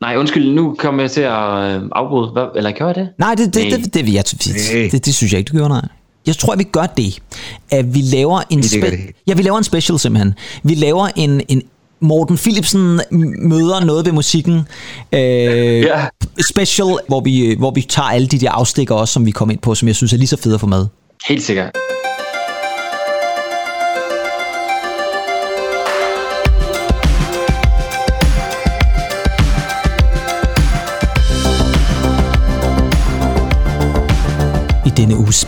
Nej, undskyld, nu kommer jeg til at øh, afbryde. Hvad, eller gjorde jeg det? Nej, det, det, det, det, det, jeg, det, det, det synes jeg ikke, du gjorde, nej. Jeg tror, at vi gør det, at vi laver en, spe- ja, vi laver en special simpelthen. Vi laver en, en Morten Philipsen møder noget ved musikken øh, yeah. special, hvor vi, hvor vi tager alle de der afstikker også, som vi kom ind på, som jeg synes er lige så fede at få med. Helt sikkert.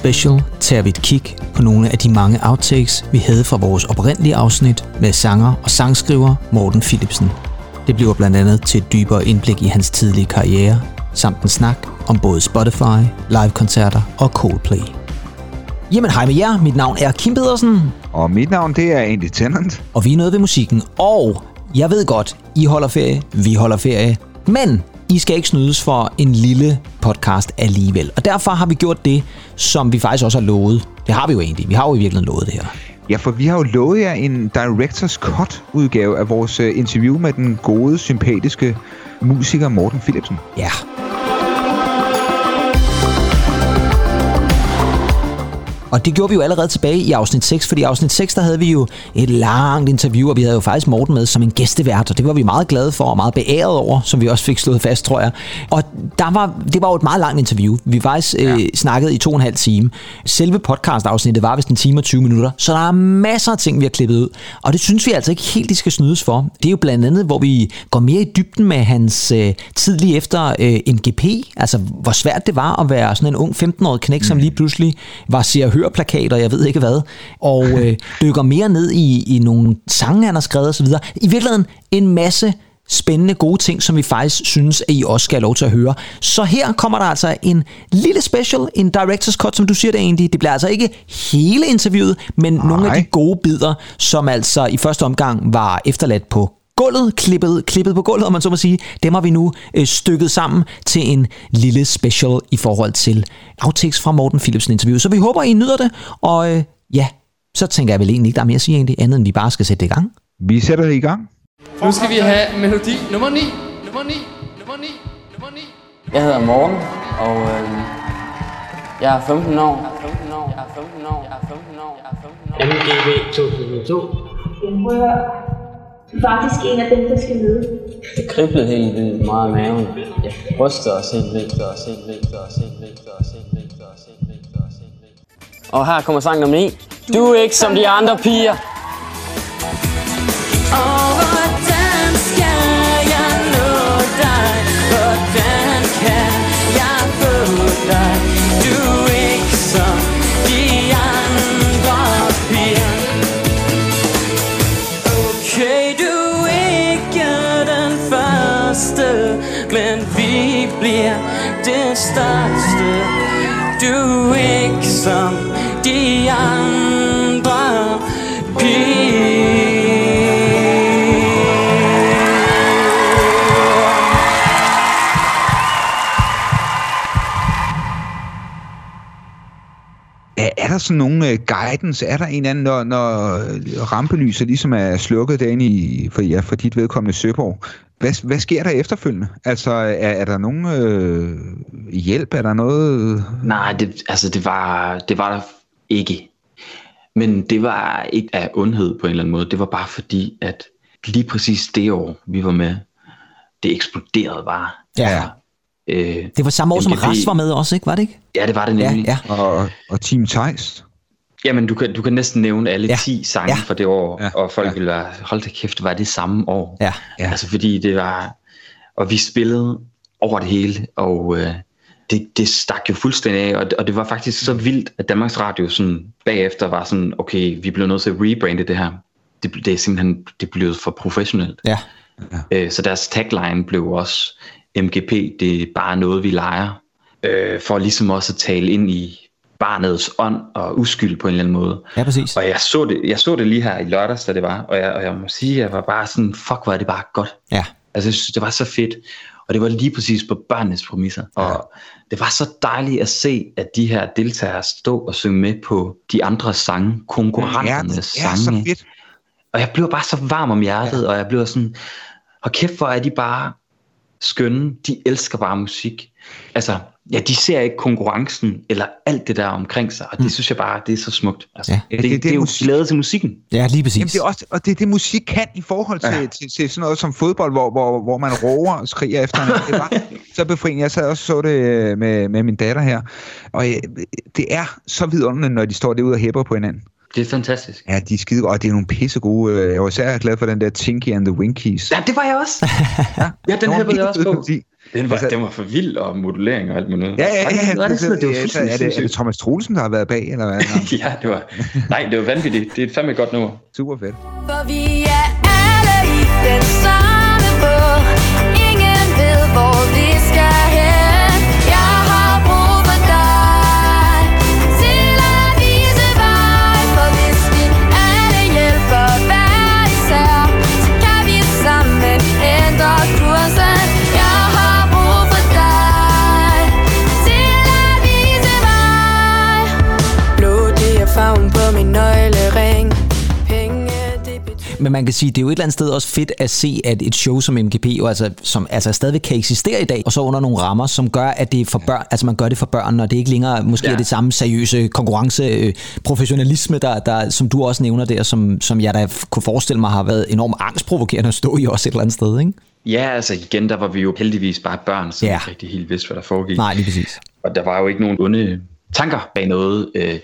Special tager vi et kig på nogle af de mange outtakes, vi havde fra vores oprindelige afsnit med sanger og sangskriver Morten Philipsen. Det bliver blandt andet til et dybere indblik i hans tidlige karriere, samt en snak om både Spotify, live-koncerter og Coldplay. Jamen hej med jer, mit navn er Kim Pedersen. Og mit navn det er Andy Tennant. Og vi er noget ved musikken, og jeg ved godt, I holder ferie, vi holder ferie. Men i skal ikke snydes for en lille podcast alligevel. Og derfor har vi gjort det, som vi faktisk også har lovet. Det har vi jo egentlig. Vi har jo i virkeligheden lovet det her. Ja, for vi har jo lovet jer en Directors Cut udgave af vores øh, interview med den gode, sympatiske musiker Morten Philipsen. Ja. Og det gjorde vi jo allerede tilbage i afsnit 6, fordi i afsnit 6, der havde vi jo et langt interview, og vi havde jo faktisk Morten med som en gæstevært, og det var vi meget glade for og meget beæret over, som vi også fik slået fast, tror jeg. Og der var, det var jo et meget langt interview. Vi faktisk ja. øh, snakkede i to og en halv time. Selve podcast-afsnittet var vist en time og 20 minutter, så der er masser af ting, vi har klippet ud. Og det synes vi altså ikke helt, de skal snydes for. Det er jo blandt andet, hvor vi går mere i dybden med hans øh, tid lige efter øh, MGP, altså hvor svært det var at være sådan en ung 15-årig knæk, mm. som lige pludselig var ser hørplakater, jeg ved ikke hvad, og øh, dykker mere ned i, i nogle sange, han har skrevet osv. I virkeligheden en masse spændende, gode ting, som vi faktisk synes, at I også skal have lov til at høre. Så her kommer der altså en lille special, en director's cut, som du siger det egentlig. Det bliver altså ikke hele interviewet, men Nej. nogle af de gode bidder, som altså i første omgang var efterladt på gulvet, klippet, klippet på gulvet, om man så må sige, dem har vi nu øh, stykket sammen til en lille special i forhold til outtakes fra Morten Philipsen interview. Så vi håber, I nyder det, og øh, ja, så tænker jeg vel egentlig ikke, der er mere at sige egentlig, andet end vi bare skal sætte det i gang. Vi sætter det i gang. Nu skal vi have melodi nummer 9. Nummer 9. Nummer 9. Nummer 9. Jeg hedder Morten, og øh, jeg er 15 år. Jeg er 15 år. Jeg er 15 år. Jeg er 15 år. Jeg er 15 år. MGB 2002. faktisk en af dem, der skal med. Det kriblede helt vildt meget i maven. Jeg rystede os helt vildt, og os helt vildt, og os helt vildt, og os helt vildt, og os helt vildt, og os helt vildt. Og her kommer sang nummer 9. Du er ikke som de andre piger. Og sådan nogle uh, guidance? Er der en eller anden, når, når øh, rampelyset ligesom er slukket derinde i, for, ja, for dit vedkommende Søborg? Hvad, hvad sker der efterfølgende? Altså, er, er der nogen øh, hjælp? Er der noget... Nej, det, altså det var, det var der ikke. Men det var ikke af ondhed på en eller anden måde. Det var bare fordi, at lige præcis det år, vi var med, det eksploderede bare. Ja. Øh, Det var samme år, som MGP. Ras var med også, ikke? Var det ikke? ja, det var det nemlig. Ja, Og, og Team Theis? Jamen, du kan, du kan næsten nævne alle Ja. 10 sange Ja. fra det år, Ja. og folk Ja. ville være, hold da kæft, var det samme år? Ja. Ja. Altså, fordi det var, og vi spillede over det hele, og øh, det, det stak jo fuldstændig af, og, det- og det var faktisk så vildt, at Danmarks Radio sådan bagefter var sådan, okay, vi bliver nødt til at rebrande det her. Det, det er simpelthen, det blev for professionelt. Ja. Øh, så deres tagline blev også, MGP, det er bare noget, vi leger. Øh, for ligesom også at tale ind i barnets ånd og uskyld på en eller anden måde. Ja, præcis. Og jeg så det, jeg så det lige her i lørdags, da det var, og jeg, og jeg må sige, at jeg var bare sådan, fuck, hvor er det bare godt. Ja. Altså, jeg synes, det var så fedt. Og det var lige præcis på børnenes præmisser. Og det var så dejligt at se, at de her deltagere stå og synge med på de andre sange, Ja, konkurrenternes det er så fedt. Og jeg blev bare så varm om hjertet, ja. og jeg blev sådan, og kæft, hvor er de bare skønne, de elsker bare musik. Altså, ja, de ser ikke konkurrencen eller alt det der omkring sig, og det mm. synes jeg bare, det er så smukt. Altså, Ja. det, det- det, det er det, er jo musik. glæde til musikken. Ja, lige præcis. Jamen, det er også, og det er det, musik kan i forhold til, ja. Til, til sådan noget som fodbold, hvor, hvor, hvor man råber og skriger efter hinanden. Det var så befriende. Jeg sad også og så det øh, med, med min datter her, og øh, det er så vidunderligt, når de står derude og hæpper på hinanden. Det er fantastisk. Ja, de er skide gode, og det er nogle pisse gode. øh, Jeg var især glad for den der Tinky and the Winkies. Ja, det var jeg også. ja, den her ved jeg også på. Den var, Altså- den var for vild, og modulering og alt muligt. Ja, ja, ja. Var det, sådan, det var er, fuldstændig er, det, er det. Thomas Troelsen, der har været bag, eller hvad? Ja, det var... Nej, det var vanvittigt. Det er et fandme godt nummer. Super fedt. For vi er alle i den samme Men man kan sige, det er jo et eller andet sted også fedt at se, at et show som MGP jo altså, som altså stadigvæk kan eksistere i dag, og så under nogle rammer, som gør, at det er for børn, altså man gør det for børn, og det er ikke længere måske ja. Ja. det samme seriøse konkurrence, øh, professionalisme, der, der, som du også nævner der, som, som jeg da kunne forestille mig har været enormt angstprovokerende at stå i også et eller andet sted, ikke? Ja, altså igen, der var vi jo heldigvis bare børn, som ja. ikke rigtig helt vidste, hvad der foregik. Nej, lige præcis. Og der var jo ikke nogen onde tanker bag noget. Øh,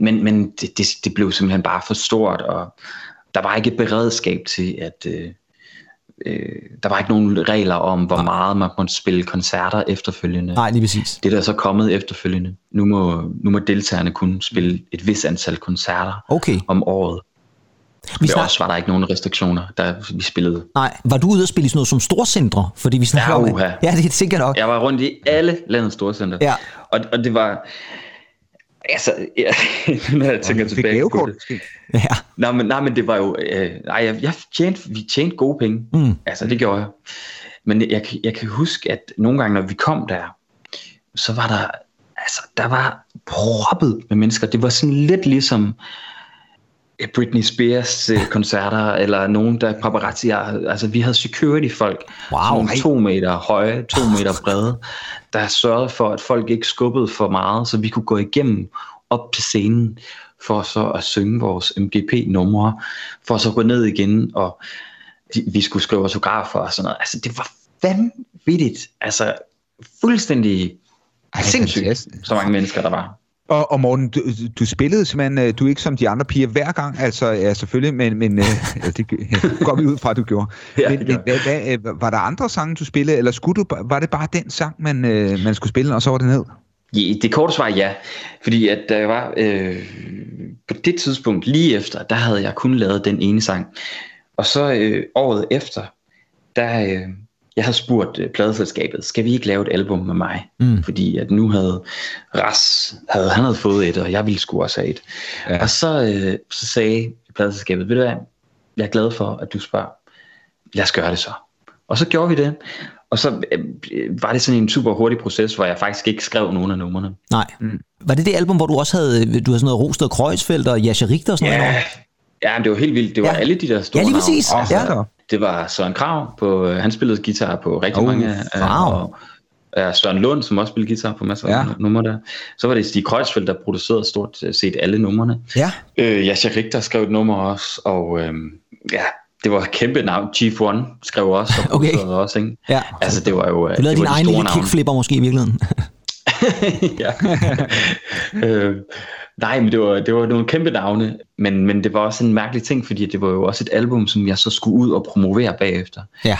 men men det, det, det blev simpelthen bare for stort, og der var ikke et beredskab til, at... Øh, øh, der var ikke nogen regler om, hvor meget man måtte spille koncerter efterfølgende. Nej, lige præcis. Det er der så kommet efterfølgende. Nu må, nu må deltagerne kun spille et vis antal koncerter Okay. om året. Vi snak... også var der ikke nogen restriktioner, da vi spillede. Nej, var du ude og spille i sådan noget som storcentre? Fordi vi snakker Ja, om... Ja, det er sikkert nok. Jeg var rundt i alle landets storcenter. Ja. Og, og det var... Altså, ja, når jeg tænker Fik tilbage på det. Ja. Nej, men, nej, men det var jo... Øh, nej, jeg, jeg tjente, vi tjente gode penge. Mm. Altså, det gjorde jeg. Men jeg, kan- jeg kan huske, at nogle gange, når vi kom der, så var der... Altså, der var proppet med mennesker. Det var sådan lidt ligesom øh, Britney Spears øh, koncerter, eller nogen, der paparazzi, altså vi havde security folk, Wow. sådan nogle to meter høje, to meter brede, der sørgede for, at folk ikke skubbede for meget, så vi kunne gå igennem op til scenen, for så at synge vores MGP-numre, for så at gå ned igen, og de, vi skulle skrive autografer og sådan noget. Altså, det var vanvittigt. Altså, fuldstændig Ej, sindssygt, så mange mennesker der var. Og, og Morten, du, du spillede simpelthen, øh, du er ikke som de andre piger hver gang, altså ja, selvfølgelig, men, men øh, ja, det går vi ud fra, at du gjorde. Ja, men, men hvad, hvad, øh, var der andre sange, du spillede, eller skulle du, var det bare den sang, man, øh, man skulle spille, og så var det ned? Ja, det korte svar er ja, fordi at jeg var øh, på det tidspunkt lige efter, der havde jeg kun lavet den ene sang. Og så øh, året efter, der øh, jeg havde spurgt øh, pladeselskabet, skal vi ikke lave et album med mig? Mm. Fordi at nu havde Ras, havde, han havde fået et, og jeg ville sgu også have et. Ja. Ja. Og så, øh, så sagde pladeselskabet, ved du hvad, jeg er glad for, at du spørger. Lad os gøre det så. Og så gjorde vi det. Og så øh, var det sådan en super hurtig proces, hvor jeg faktisk ikke skrev nogen af numrene. Nej. Mm. Var det det album, hvor du også havde, du havde sådan noget Rosted Kreuzfeldt og Jascha Richter og sådan noget? Ja, ja men det var helt vildt. Det var Ja. ja. alle de der store Ja, lige præcis. navne. Ja. Det var Søren Krav, på, øh, han spillede guitar på rigtig Oh, mange af, wow. og ja, Søren Lund, som også spillede guitar på masser Ja. af numre der. Så var det Stig Kreuzfeldt, der producerede stort set alle numrene. Ja. Øh, Jascha Richter skrev et nummer også, og øh, ja, det var et kæmpe navn. Chief One skrev også, og Okay. også, ikke? ja. Altså, det var jo Du lavede det din egen lille kickflipper måske i virkeligheden. ja. øh, nej, men det var, det var nogle kæmpe navne, men, men det var også en mærkelig ting, fordi det var jo også et album, som jeg så skulle ud og promovere bagefter. ja.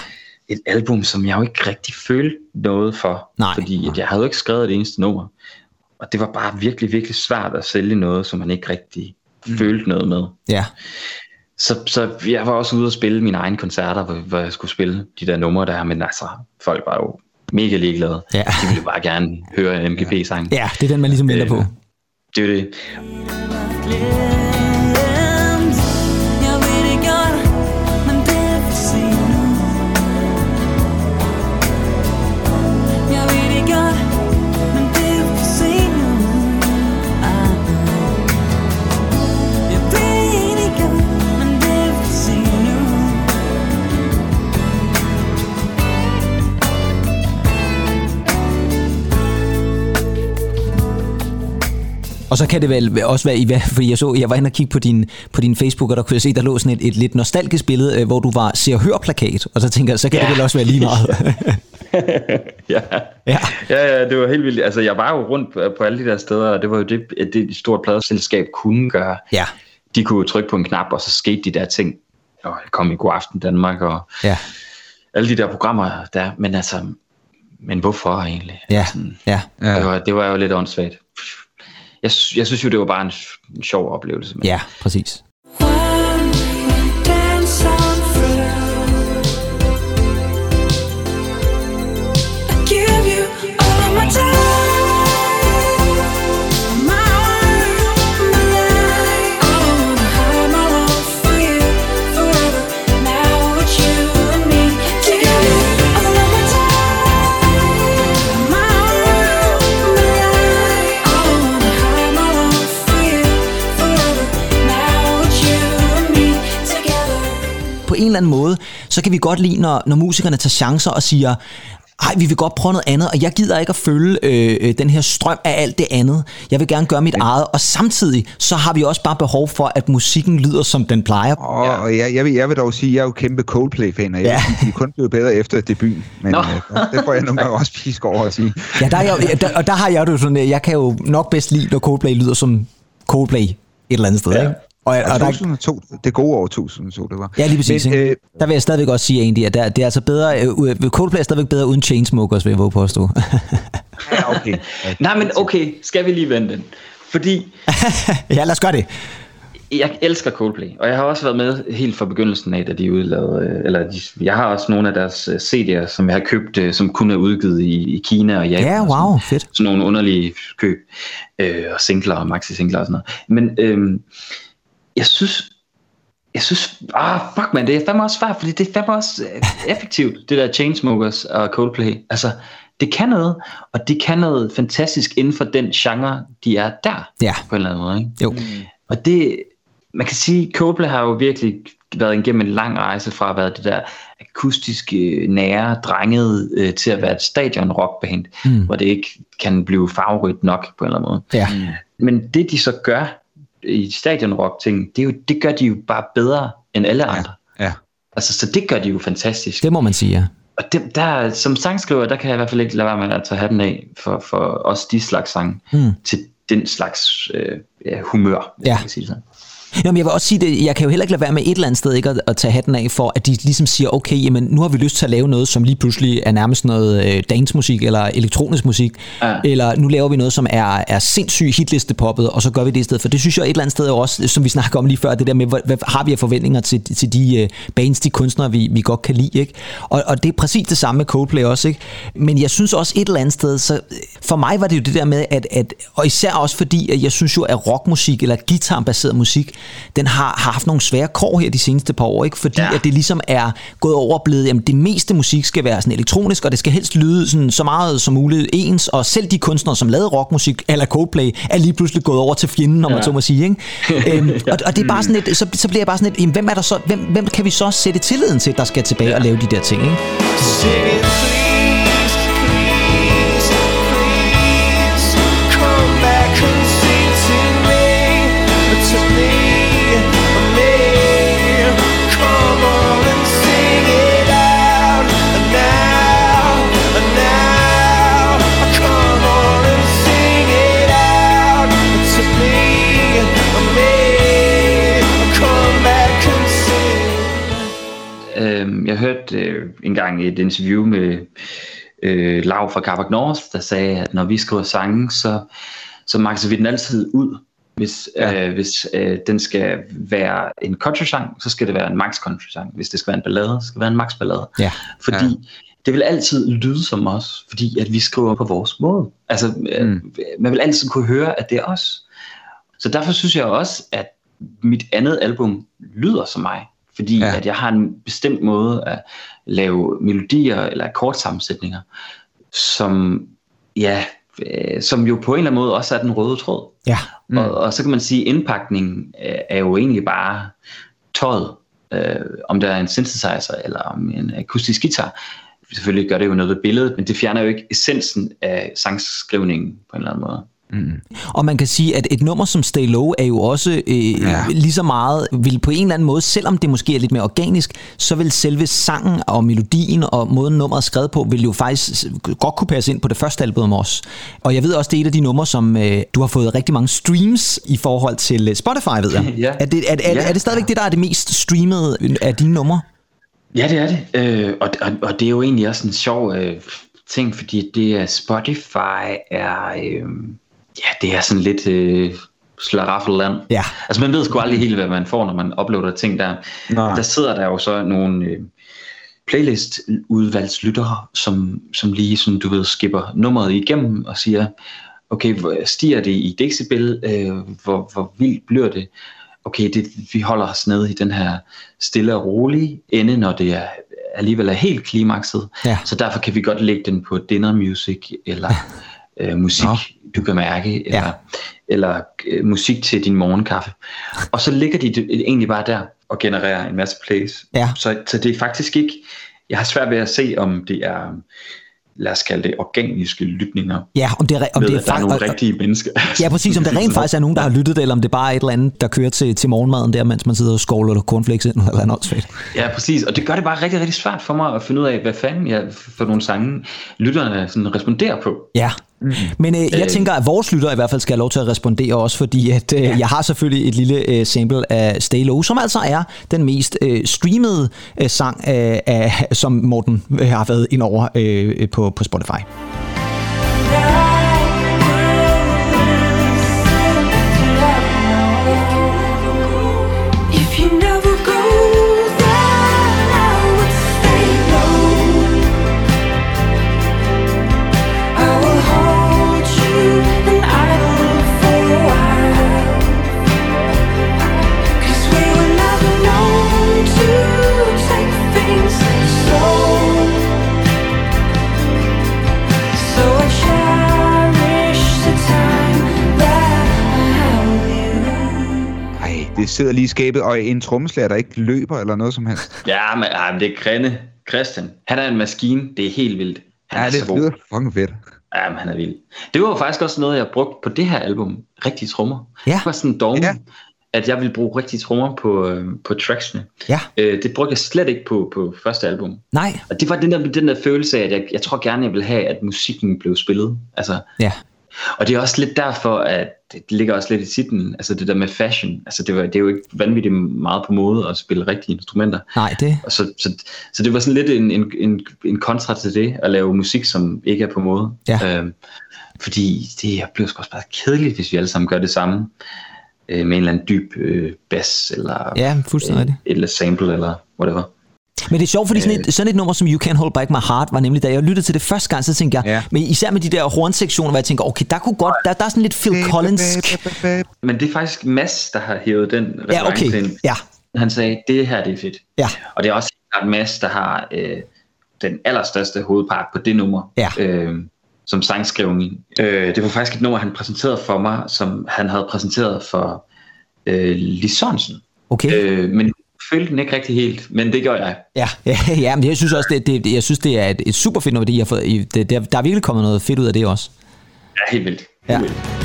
Et album, som jeg jo ikke rigtig følte noget for, Nej, fordi at jeg havde jo ikke skrevet det eneste nummer. Og det var bare virkelig, virkelig svært at sælge noget, som man ikke rigtig mm. følte noget med. Ja. Så, så jeg var også ude og spille mine egne koncerter, hvor, hvor jeg skulle spille de der numre der, men altså, folk var jo mega ligeglade. Ja. De ville bare gerne høre en MGP-sang. Ja, det er den, man ligesom venter Øh, på. Det er det. Og så kan det vel også være i hvad, fordi jeg så, jeg var inde og kigge på din, på din Facebook, og der kunne jeg se, der lå sådan et, et lidt nostalgisk billede, øh, hvor du var se og hør plakat, og så tænker jeg, så kan ja. det vel også være lige meget. ja. ja. ja, ja, det var helt vildt. Altså, jeg var jo rundt på, på alle de der steder, og det var jo det, det et stort pladeselskab kunne gøre. Ja. De kunne jo trykke på en knap, og så skete de der ting. Og jeg kom i God Aften Danmark, og Ja, alle de der programmer der. Men altså, men hvorfor egentlig? ja, Sådan, ja. Ja. det, var, det var jo lidt åndssvagt. Jeg, jeg synes jo, det var bare en, en sjov oplevelse. Men Ja, præcis. En eller anden måde, så kan vi godt lide, når, når musikerne tager chancer og siger, ej, vi vil godt prøve noget andet, og jeg gider ikke at følge øh, øh, den her strøm af alt det andet. Jeg vil gerne gøre mit eget, og samtidig så har vi også bare behov for, at musikken lyder, som den plejer. Og, ja. og jeg, jeg, vil, jeg vil dog sige, at jeg er jo kæmpe Coldplay-fan, og jeg Ja. ja. de er kun blevet bedre efter debuten. Men Nå. øh, det får jeg nogle gange også pisk over at sige. Ja, der er jeg, ja, der, og der har jeg det jo sådan, jeg kan jo nok bedst lide, når Coldplay lyder som Coldplay et eller andet sted, ja. ikke? Og, og Og der, 2002, det gode år 2002, det var. ja, lige præcis. Men, øh, der vil jeg stadigvæk også sige egentlig, at der, det er altså bedre, øh, Coldplay er stadigvæk bedre uden Chainsmokers, vil jeg våge påstå. ja, okay. Nej, men okay, skal vi lige vende den? Fordi ja, lad os gøre det. jeg elsker Coldplay, og jeg har også været med helt fra begyndelsen af, da de udlavede, øh, eller de, jeg har også nogle af deres øh, CD'er, som jeg har købt, øh, som kun er udgivet i, i Kina og Japan. Ja, sådan wow, fedt. sådan nogle underlige køb, øh, og singler og maxi-singler og sådan noget. Men øh, jeg synes, jeg synes, ah fuck man, det er fandme også svært, fordi det er fandme også øh, effektivt, det der Chainsmokers og Coldplay. Altså, det kan noget, og det kan noget fantastisk inden for den genre, de er der, Ja. på en eller anden måde. Ikke? Jo. Og det, man kan sige, Coldplay har jo virkelig været igennem en lang rejse fra at være det der akustiske, nære, drengede, øh, til at være et stadion rockband, mm. hvor det ikke kan blive favorit nok på en eller anden måde. Ja. Men det de så gør i stadion rock ting, det, er jo, det gør de jo bare bedre end alle andre. ja. Altså, så det gør de jo fantastisk. Det må man sige, ja. Og det, der, som sangskriver, der kan jeg i hvert fald ikke lade være med at tage hatten af for, for også de slags sang Mm. til den slags øh, ja, humør, hvis Ja. man kan sige sådan. Jamen, jeg vil også sige det, jeg kan jo heller ikke lade være med et eller andet sted ikke at, at tage hatten af for, at de ligesom siger, okay, jamen, nu har vi lyst til at lave noget, som lige pludselig er nærmest noget øh, dancemusik eller elektronisk musik, Ja. eller nu laver vi noget, som er, er sindssygt hitlistepoppet, og så gør vi det i stedet for. Det synes jeg et eller andet sted også, som vi snakker om lige før, det der med, hvad, hvad har vi af forventninger til, til de øh, bands, de kunstnere, vi, vi godt kan lide, ikke? Og, og det er præcis det samme med Coldplay også, ikke? Men jeg synes også et eller andet sted, så for mig var det jo det der med, at, at og især også fordi, at jeg synes jo, at rockmusik eller guitarbaseret musik, den har, har haft nogle svære kår her de seneste par år, ikke? Fordi ja. at det ligesom er gået over og blevet, jamen det meste musik skal være sådan elektronisk, og det skal helst lyde sådan, så meget som muligt ens, og selv de kunstnere, som lavede rockmusik, eller Coldplay, er lige pludselig gået over til fjenden, om ja. man så må sige, ikke? øhm, og, og, det er bare sådan et, så, så bliver jeg bare sådan et, jamen, hvem, er der så, hvem, hvem kan vi så sætte tilliden til, der skal tilbage og lave de der ting, ikke? Please, jeg hørte øh, engang et interview med øh, Lav fra Carbac North, der sagde, at når vi skriver sange, så, så makser vi den altid ud. Hvis, ja. øh, hvis øh, den skal være en country-sang, så skal det være en max country-sang. Hvis det skal være en ballade, så skal det være en max ballade. Ja. Fordi ja. det vil altid lyde som os, fordi at vi skriver på vores måde. Altså, mm. man vil altid kunne høre, at det er os. Så derfor synes jeg også, at mit andet album lyder som mig. Fordi Ja. at jeg har en bestemt måde at lave melodier eller akkordsammensætninger, som, ja, øh, som jo på en eller anden måde også er den røde tråd. Ja. Mm. Og, og så kan man sige, at indpakningen øh, er jo egentlig bare tøjet. Øh, om der er en synthesizer eller om en akustisk guitar. Selvfølgelig gør det jo noget ved billedet, men det fjerner jo ikke essensen af sangskrivningen på en eller anden måde. Og man kan sige, at et nummer som Stay Low er jo også øh, ja. Ja. lige så meget, vil på en eller anden måde, selvom det måske er lidt mere organisk, så vil selve sangen og melodien og måden nummeret er skrevet på, vil jo faktisk godt kunne passe ind på det første album også. Og jeg ved også, det er et af de numre, som øh, du har fået rigtig mange streams i forhold til øh, Spotify, ved jeg. Ja. Er, det, er, er, Ja. er det stadigvæk det, der er det mest streamede af dine numre? Ja, det er det. Øh, og, og, og det er jo egentlig også en sjov øh, ting, fordi det er Spotify er, øh, ja, det er sådan lidt øh, slaraffeland. Ja. Altså man ved sgu aldrig helt, hvad man får, når man uploader ting der. Nej. Der sidder der jo så nogle øh, playlist-udvalgslyttere, som, som lige sådan, du ved, skipper nummeret igennem og siger, okay, hvor stiger det i decibel, øh, hvor, hvor vildt bliver det? Okay, det, vi holder os nede i den her stille og rolige ende, når det er, alligevel er helt klimakset. Ja. Så derfor kan vi godt lægge den på dinner music, eller øh, musik, Nå. Du kan mærke, eller, Ja. eller øh, musik til din morgenkaffe. Og så ligger de det egentlig bare der og genererer en masse plays. Ja. Så, så det er faktisk ikke, jeg har svært ved at se, om det er, lad os kalde det, organiske lytninger, Ja, om det er, om det er der er nogle og- og- rigtige mennesker. Ja, præcis. Om det rent faktisk er nogen, der har lyttet eller om det bare er et eller andet, der kører til, til morgenmaden der, mens man sidder og skovler cornflakes ind, eller noget åndssvagt. Ja, præcis. Og det gør det bare rigtig, rigtig svært for mig at finde ud af, hvad fanden jeg for nogle sange, lytterne sådan responderer på. Ja. Mm. Men øh, jeg tænker, at vores lytter i hvert fald skal have lov til at respondere også, fordi at, øh, jeg har selvfølgelig et lille øh, sample af Stay Low, som altså er den mest øh, streamede øh, sang, øh, af, som Morten øh, har været ind over øh, på, på Spotify. If sidder lige i skabet, og en trommeslager, der ikke løber eller noget som helst. Ja, men, men det er Grænne. Christian. Han er en maskine. Det er helt vildt. Han Ja, er det så lyder fucking fedt. Ja, men han er vild. Det var faktisk også noget, jeg brugte på det her album. Rigtige trommer. Ja. Det var sådan dogme, ja. at jeg ville bruge rigtige trommer på, øh, på tracksene. Ja. Øh, det brugte jeg slet ikke på, på første album. Nej. Og det var den der, den der følelse af, at jeg, jeg tror gerne, jeg vil have, at musikken blev spillet. Altså, Ja. Og det er også lidt derfor, at det ligger også lidt i titlen, altså det der med fashion. Altså det, var, det er jo ikke vanvittigt meget på mode at spille rigtige instrumenter. Nej, det... Og så, så, så det var sådan lidt en, en, en, en kontra til det, at lave musik, som ikke er på mode. Ja. Øhm, fordi det bliver sgu også bare kedeligt, hvis vi alle sammen gør det samme. Øh, med en eller anden dyb øh, bass, eller Ja, fuldstændig rigtigt. et eller sample, eller whatever. Men det er sjovt, fordi sådan et, sådan et nummer som You Can't Hold Back My Heart var nemlig, da jeg lyttede til det første gang, så tænkte jeg, Ja. men især med de der hornsektioner, hvor jeg tænker, okay, der kunne godt, der, der er sådan lidt Phil Collins. Men det er faktisk Mads, der har hævet den Ja, okay. ind. Ja, Han sagde, det her det er fedt. ja, Og det er også klart Mads, der har øh, den allerstørste hovedpart på det nummer. Ja. Øh, som sangskrivning. Øh, det var faktisk et nummer, han præsenterede for mig, som han havde præsenteret for øh, Lis Sørensen. okay. Øh, men følte den ikke rigtig helt, men det gjorde jeg. Ja, ja, ja, men jeg synes også, det, det, jeg synes, det er et, et super fedt nummer, det I har fået. I- Det, der, der er virkelig kommet noget fedt ud af det også. Ja, helt vildt. Helt Ja. vildt.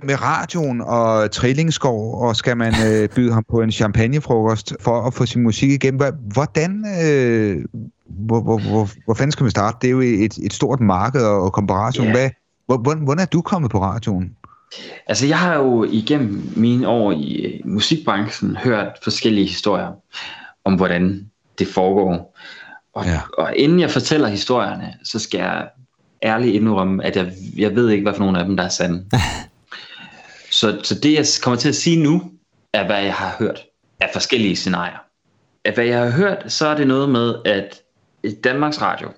Med, med radioen og Trillingsskov, og skal man øh, byde ham på en champagnefrokost for at få sin musik igennem. Hvordan, øh, hvor, hvor, hvor, hvor fanden skal man starte? Det er jo et, et stort marked og, og komparation. Ja. Hvad, hvor, hvordan, hvordan er du kommet på radioen? Altså, jeg har jo igennem mine år i øh, musikbranchen hørt forskellige historier om, hvordan det foregår. Og, Ja. ja. og inden jeg fortæller historierne, så skal jeg ærligt indrømme, at jeg, jeg ved ikke, hvad for nogle af dem, der er sande. så, så det, jeg kommer til at sige nu, er, hvad jeg har hørt af forskellige scenarier. At hvad jeg har hørt, så er det noget med, at Danmarks Radio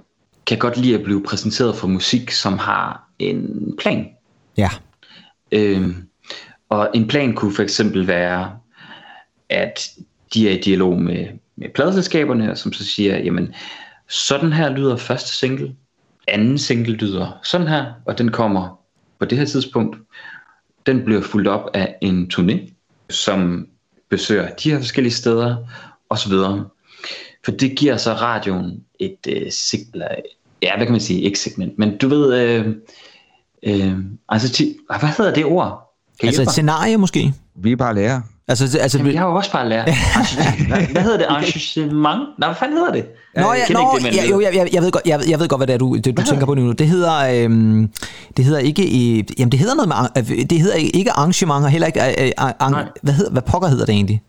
kan godt lide at blive præsenteret for musik, som har en plan. Ja. Øhm, og en plan kunne for eksempel være, at de er i dialog med, med pladeselskaberne, som så siger, jamen, sådan her lyder første single, anden single lyder sådan her, og den kommer på det her tidspunkt. Den bliver fuldt op af en turné, som besøger de her forskellige steder, osv. For det giver så radioen et øh, signal, ja, hvad kan man sige, ikke segment, men du ved, øh, øh, altså, ti, hvad hedder det ord? Kan Altså et scenarie måske? Vi er bare lærere. Altså, altså, Jamen, jeg har jo også bare lært. hvad, hvad hedder det? Arrangement? Nej, hvad fanden hedder det? Nå, kender nå, det, ja, jo, jeg, jeg, jeg, ved godt, jeg, jeg ved godt, hvad det er, du, det, du tænker på nu. Det hedder, øhm, det hedder ikke, øh, jamen det hedder noget med, øh, det hedder ikke arrangement, og heller ikke, øh, øh, Nej. hvad, hedder, hvad pokker hedder det egentlig?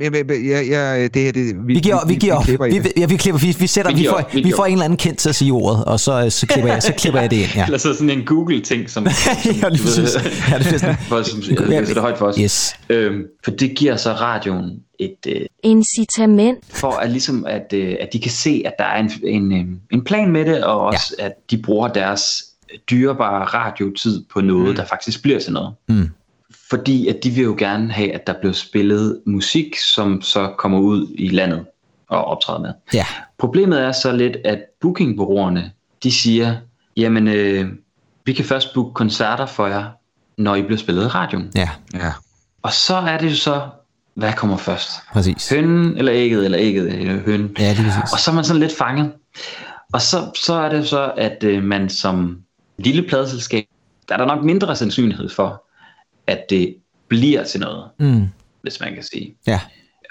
Jeg, jeg, jeg, jeg, det her, det, Vi giver, vi, giver, klipper i vi, det. ja, vi klipper, vi, vi sætter, Vi vi, får, vi vi får en eller anden kendt til at sige ordet, og så, så, klipper, jeg, så klipper jeg det ind, ja. Eller så sådan en Google-ting, som, ja, lige præcis. Ja, det er sådan. for, som jeg læser det højt for os. Yes. Øhm, for det giver så radioen et, øh, Incitament. for at, ligesom at, øh, at de kan se, at der er en, en, øh, en plan med det, og også ja. at de bruger deres dyrebare radiotid på noget, mm. der faktisk bliver til noget. Mm. Fordi at de vil jo gerne have, at der bliver spillet musik, som så kommer ud i landet og optræder med. Ja, Problemet er så lidt, at bookingbureauerne, de siger, jamen, øh, vi kan først booke koncerter for jer, når I bliver spillet i radioen. ja, Ja. Og så er det jo så, hvad kommer først? præcis. Hønnen eller ægget, eller ægget eller hønnen. Ja, lige præcis. Og så er man sådan lidt fanget. Og så, så er det så, at øh, man som lille pladeselskab, der er der nok mindre sandsynlighed for, at det bliver til noget, Mm. hvis man kan sige. Ja,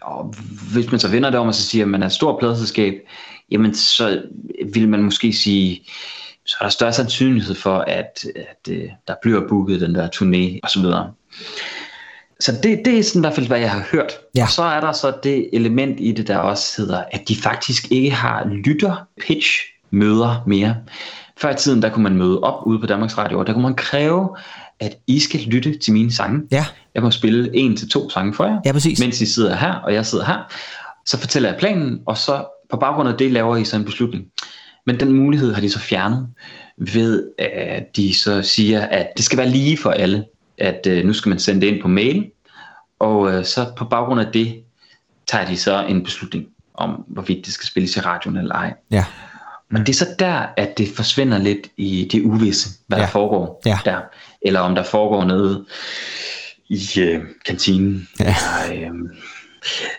Og hvis man så vender det om og så siger, at man er et stort pladeselskab, jamen så vil man måske sige, så er der større sandsynlighed for, at, at øh, der bliver booket den der turné og så videre. Så det, det er sådan i hvert fald, hvad jeg har hørt. Ja. Og så er der så det element i det, der også hedder, at de faktisk ikke har lytter-pitch-møder mere. Før i tiden, der kunne man møde op ude på Danmarks Radio, og der kunne man kræve, at I skal lytte til mine sange. ja, Jeg må spille en til to sange for jer, ja, præcis. mens I sidder her, og jeg sidder her. Så fortæller jeg planen, og så på baggrund af det laver I så en beslutning. Men den mulighed har de så fjernet ved, at de så siger, at det skal være lige for alle. At øh, nu skal man sende det ind på mail, og øh, så på baggrund af det tager de så en beslutning om, hvorvidt det skal spilles i radioen eller ej. Ja, Men det er så der, at det forsvinder lidt i det uvisse, hvad Ja. der foregår Ja. der. Eller om der foregår noget i øh, kantinen. Ja. Og, øh,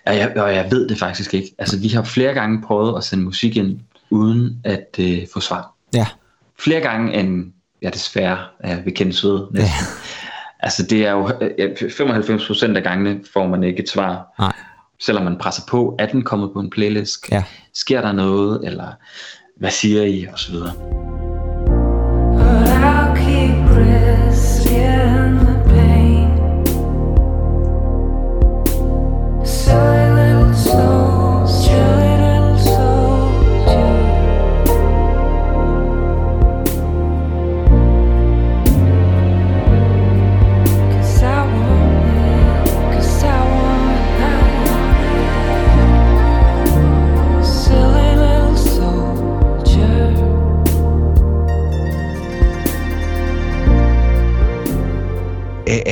og, jeg, og jeg ved det faktisk ikke. Altså, vi har flere gange prøvet at sende musik ind, uden at øh, få svar. ja, Flere gange end, ja desværre, er ved kendt sved. Ja. Altså, det er jo øh, 95% af gangene får man ikke et svar. nej, Selvom man presser på, er den kommet på en playlist? ja. Sker der noget? Eller hvad siger I? Og så videre. But I'll keep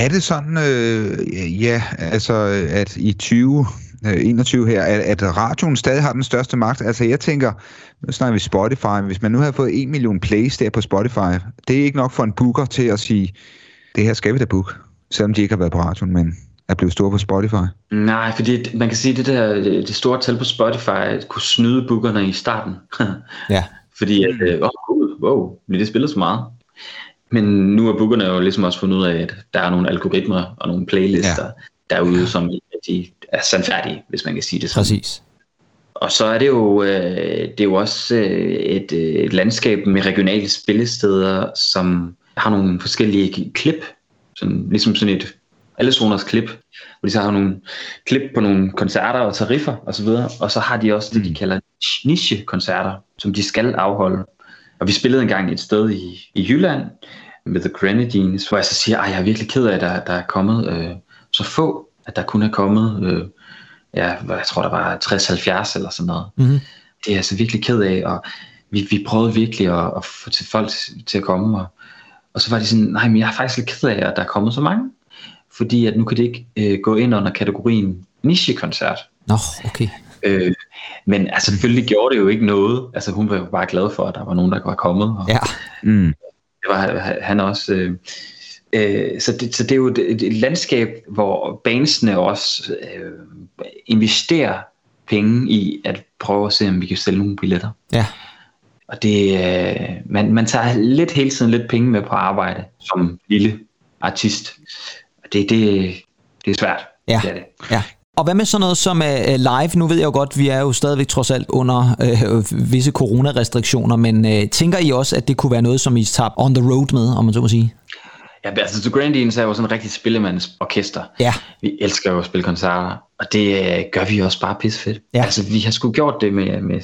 Er, det sådan, øh, ja, altså, at i 20, øh, 21 her, at, at radioen stadig har den største magt? Altså, jeg tænker, nu snakker vi Spotify, hvis man nu har fået 1 million plays der på Spotify, det er ikke nok for en booker til at sige, det her skal vi da book, selvom de ikke har været på radioen, men er blevet store på Spotify. Nej, fordi det- man kan sige, at det der det store tal på Spotify kunne snyde bookerne i starten. Ja, fordi at, øh, oh, cool, wow, bliver det spillet så meget? Men nu har bookerne jo ligesom også fundet ud af, at der er nogle algoritmer og nogle playlister ja. derude, som ikke rigtig er sandfærdige, hvis man kan sige det sådan. præcis. Og så er det jo, øh, det er jo også øh, et, øh, et landskab med regionale spillesteder, som har nogle forskellige klip, sådan, ligesom sådan et alle zoners klip, hvor de så har nogle klip på nogle koncerter og tariffer osv., og, så videre. og så har de også det, de kalder niche-koncerter, som de skal afholde. Og vi spillede engang et sted i, i Jylland med The Grenadines, hvor jeg så siger, at jeg er virkelig ked af, at der, der er kommet øh, så få, at der kun er kommet, øh, ja, jeg tror der var 60-70 eller sådan noget. Mhm. Det er jeg så virkelig ked af, og vi, vi prøvede virkelig at, at få til folk til at komme, og, og så var de sådan, nej, men jeg er faktisk lidt ked af, at der er kommet så mange, fordi at nu kan det ikke øh, gå ind under kategorien nichekoncert. Nå, okay. Øh, men altså, selvfølgelig gjorde det jo ikke noget. Altså, hun var jo bare glad for, at der var nogen, der var kommet. Og Ja. Mm. det var han også. Øh, øh, så, det, så det er jo et, et landskab, hvor bandsene også øh, investerer penge i at prøve at se, om vi kan sælge nogle billetter. Ja. Og det, øh, man, man tager lidt hele tiden lidt penge med på arbejde som lille artist. Og det, det, det er svært. Ja. Det er det. Ja. Og hvad med sådan noget som uh, live? Nu ved jeg jo godt, vi er jo stadigvæk trods alt under uh, visse coronarestriktioner, men uh, tænker I også, at det kunne være noget, som I tager on the road med, om man så må sige? Ja, altså The Grandines er jo sådan en rigtig spillemandsorkester. Ja. Vi elsker jo at spille koncerter, og det øh, gør vi også bare pissefedt. Ja. Altså, vi har sgu gjort det med, med,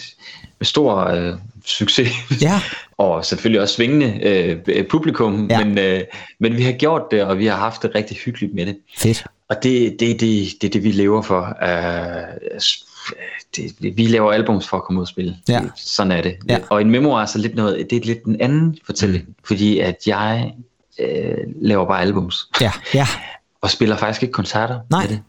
med stor øh, succes. Ja. og selvfølgelig også svingende øh, publikum, Ja. men, øh, men vi har gjort det, og vi har haft det rigtig hyggeligt med det. Fedt. Og det det, det, det, det vi lever for. Uh, det, vi laver albums for at komme ud og spille. Ja. Sådan er det. Ja. Og en memoir er så lidt noget, det er lidt en anden fortælling, mm. fordi at jeg øh, laver bare albums, Ja, ja. og spiller faktisk ikke koncerter Nej. med det.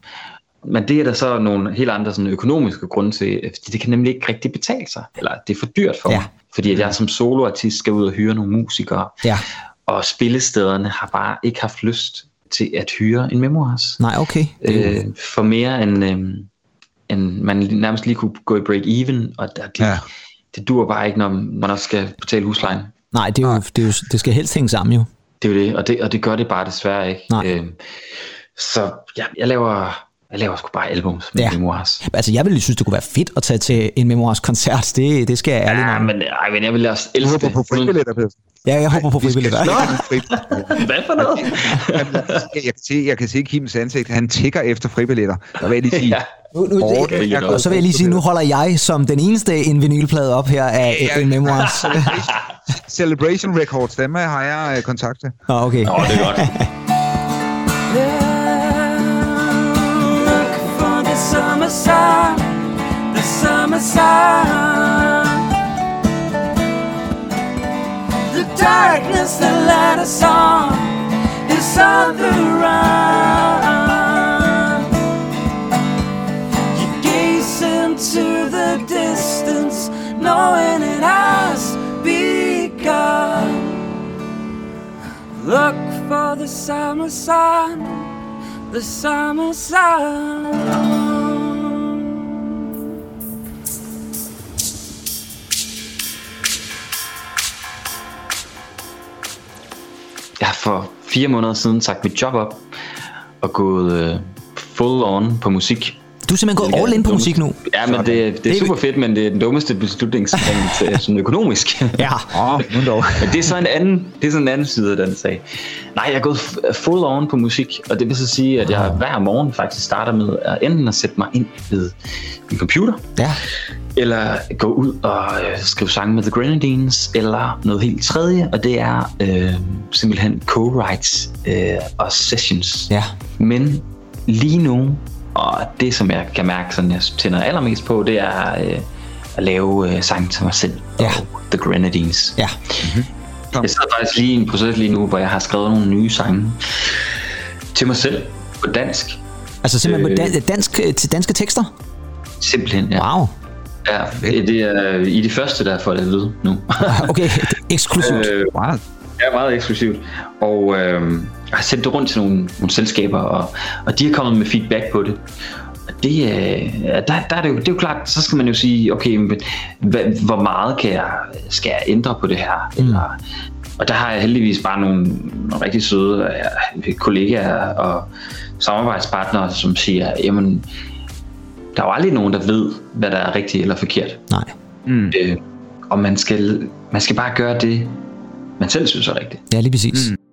Men det er der så nogle helt andre sådan, økonomiske grunde til, fordi det kan nemlig ikke rigtig betale sig, eller det er for dyrt for Ja. mig, fordi at jeg som soloartist skal ud og hyre nogle musikere, Ja. og spillestederne har bare ikke haft lyst til at hyre en memoirs Nej, okay. øh, for mere end, øh, end man nærmest lige kunne gå i break-even, og der, det, Ja. ja. det dur bare ikke, når man også skal betale huslejen. Nej, det, er jo, det, er jo, det skal helst hænge sammen jo. Det er jo det, og det, og det gør det bare desværre ikke. Nej. Øh, så ja, jeg laver, jeg laver sgu bare albums med Ja. memoirs. Altså, jeg ville synes, det kunne være fedt at tage til en Memoirs koncert. Det, det skal jeg ærligt Ja, nok. men, ej, men jeg vil også Jeg elske håber på fribilletter, Pedersen. Ja, jeg håber på frivilligt. Nå! Hvad for noget? jeg, kan se, jeg kan se Kims ansigt. Han tigger efter fribilletter. Der vil jeg lige sige. Ja. Nu, nu, Åh, det er og så vil jeg lige sige, nu holder jeg som den eneste en vinylplade op her af Ja, en Memoirs. Celebration Records, dem har jeg øh, kontakt til. Nå, okay. Nå, det er godt. darkness that led us on is on the run. You gaze into the distance, knowing it has begun. Look for the summer sun, the summer sun. For fire måneder siden sagt mit job op, og gået øh, full on på musik. Du er simpelthen gået all in på musik nu. Ja, men det, det er er- super fedt, men det er den dummeste beslutning sådan økonomisk. Ja. Oh, nu dog. Men det er så en anden, det er sådan en anden side af den sag. Nej, jeg er gået full on på musik, og det vil så sige, at jeg hver morgen faktisk starter med at enten at sætte mig ind ved min computer, Ja. eller gå ud og øh, skrive sange med The Grenadines, eller noget helt tredje, og det er øh, simpelthen co-writes øh, og sessions. Ja. Men lige nu, og det som jeg kan mærke, sådan jeg tænder allermest på, det er øh, at lave øh, sange til mig selv Ja. og The Grenadines. Ja. Jeg sidder faktisk lige i en proces lige nu, hvor jeg har skrevet nogle nye sange til mig selv på dansk. Altså simpelthen Øh. dan- dansk, til danske tekster? Simpelthen, ja. Wow. ja det er i de første, der får det at vide nu. Okay, eksklusivt. øh, Meget. Ja, meget eksklusivt. Og øh, har sendt det rundt til nogle, nogle selskaber, og, og de har kommet med feedback på det. Og det, øh, der, der er det, jo, det er jo klart, så skal man jo sige, okay, men, hvad, hvor meget kan jeg, skal jeg ændre på det her? Mm. Eller, og der har jeg heldigvis bare nogle, nogle rigtig søde øh, kollegaer og samarbejdspartnere, som siger, jamen, der er jo aldrig nogen, der ved, hvad der er rigtigt eller forkert. Nej. Mm. Øh, og man skal, man skal bare gøre det, man selv synes er rigtigt. Ja, lige præcis. Mm.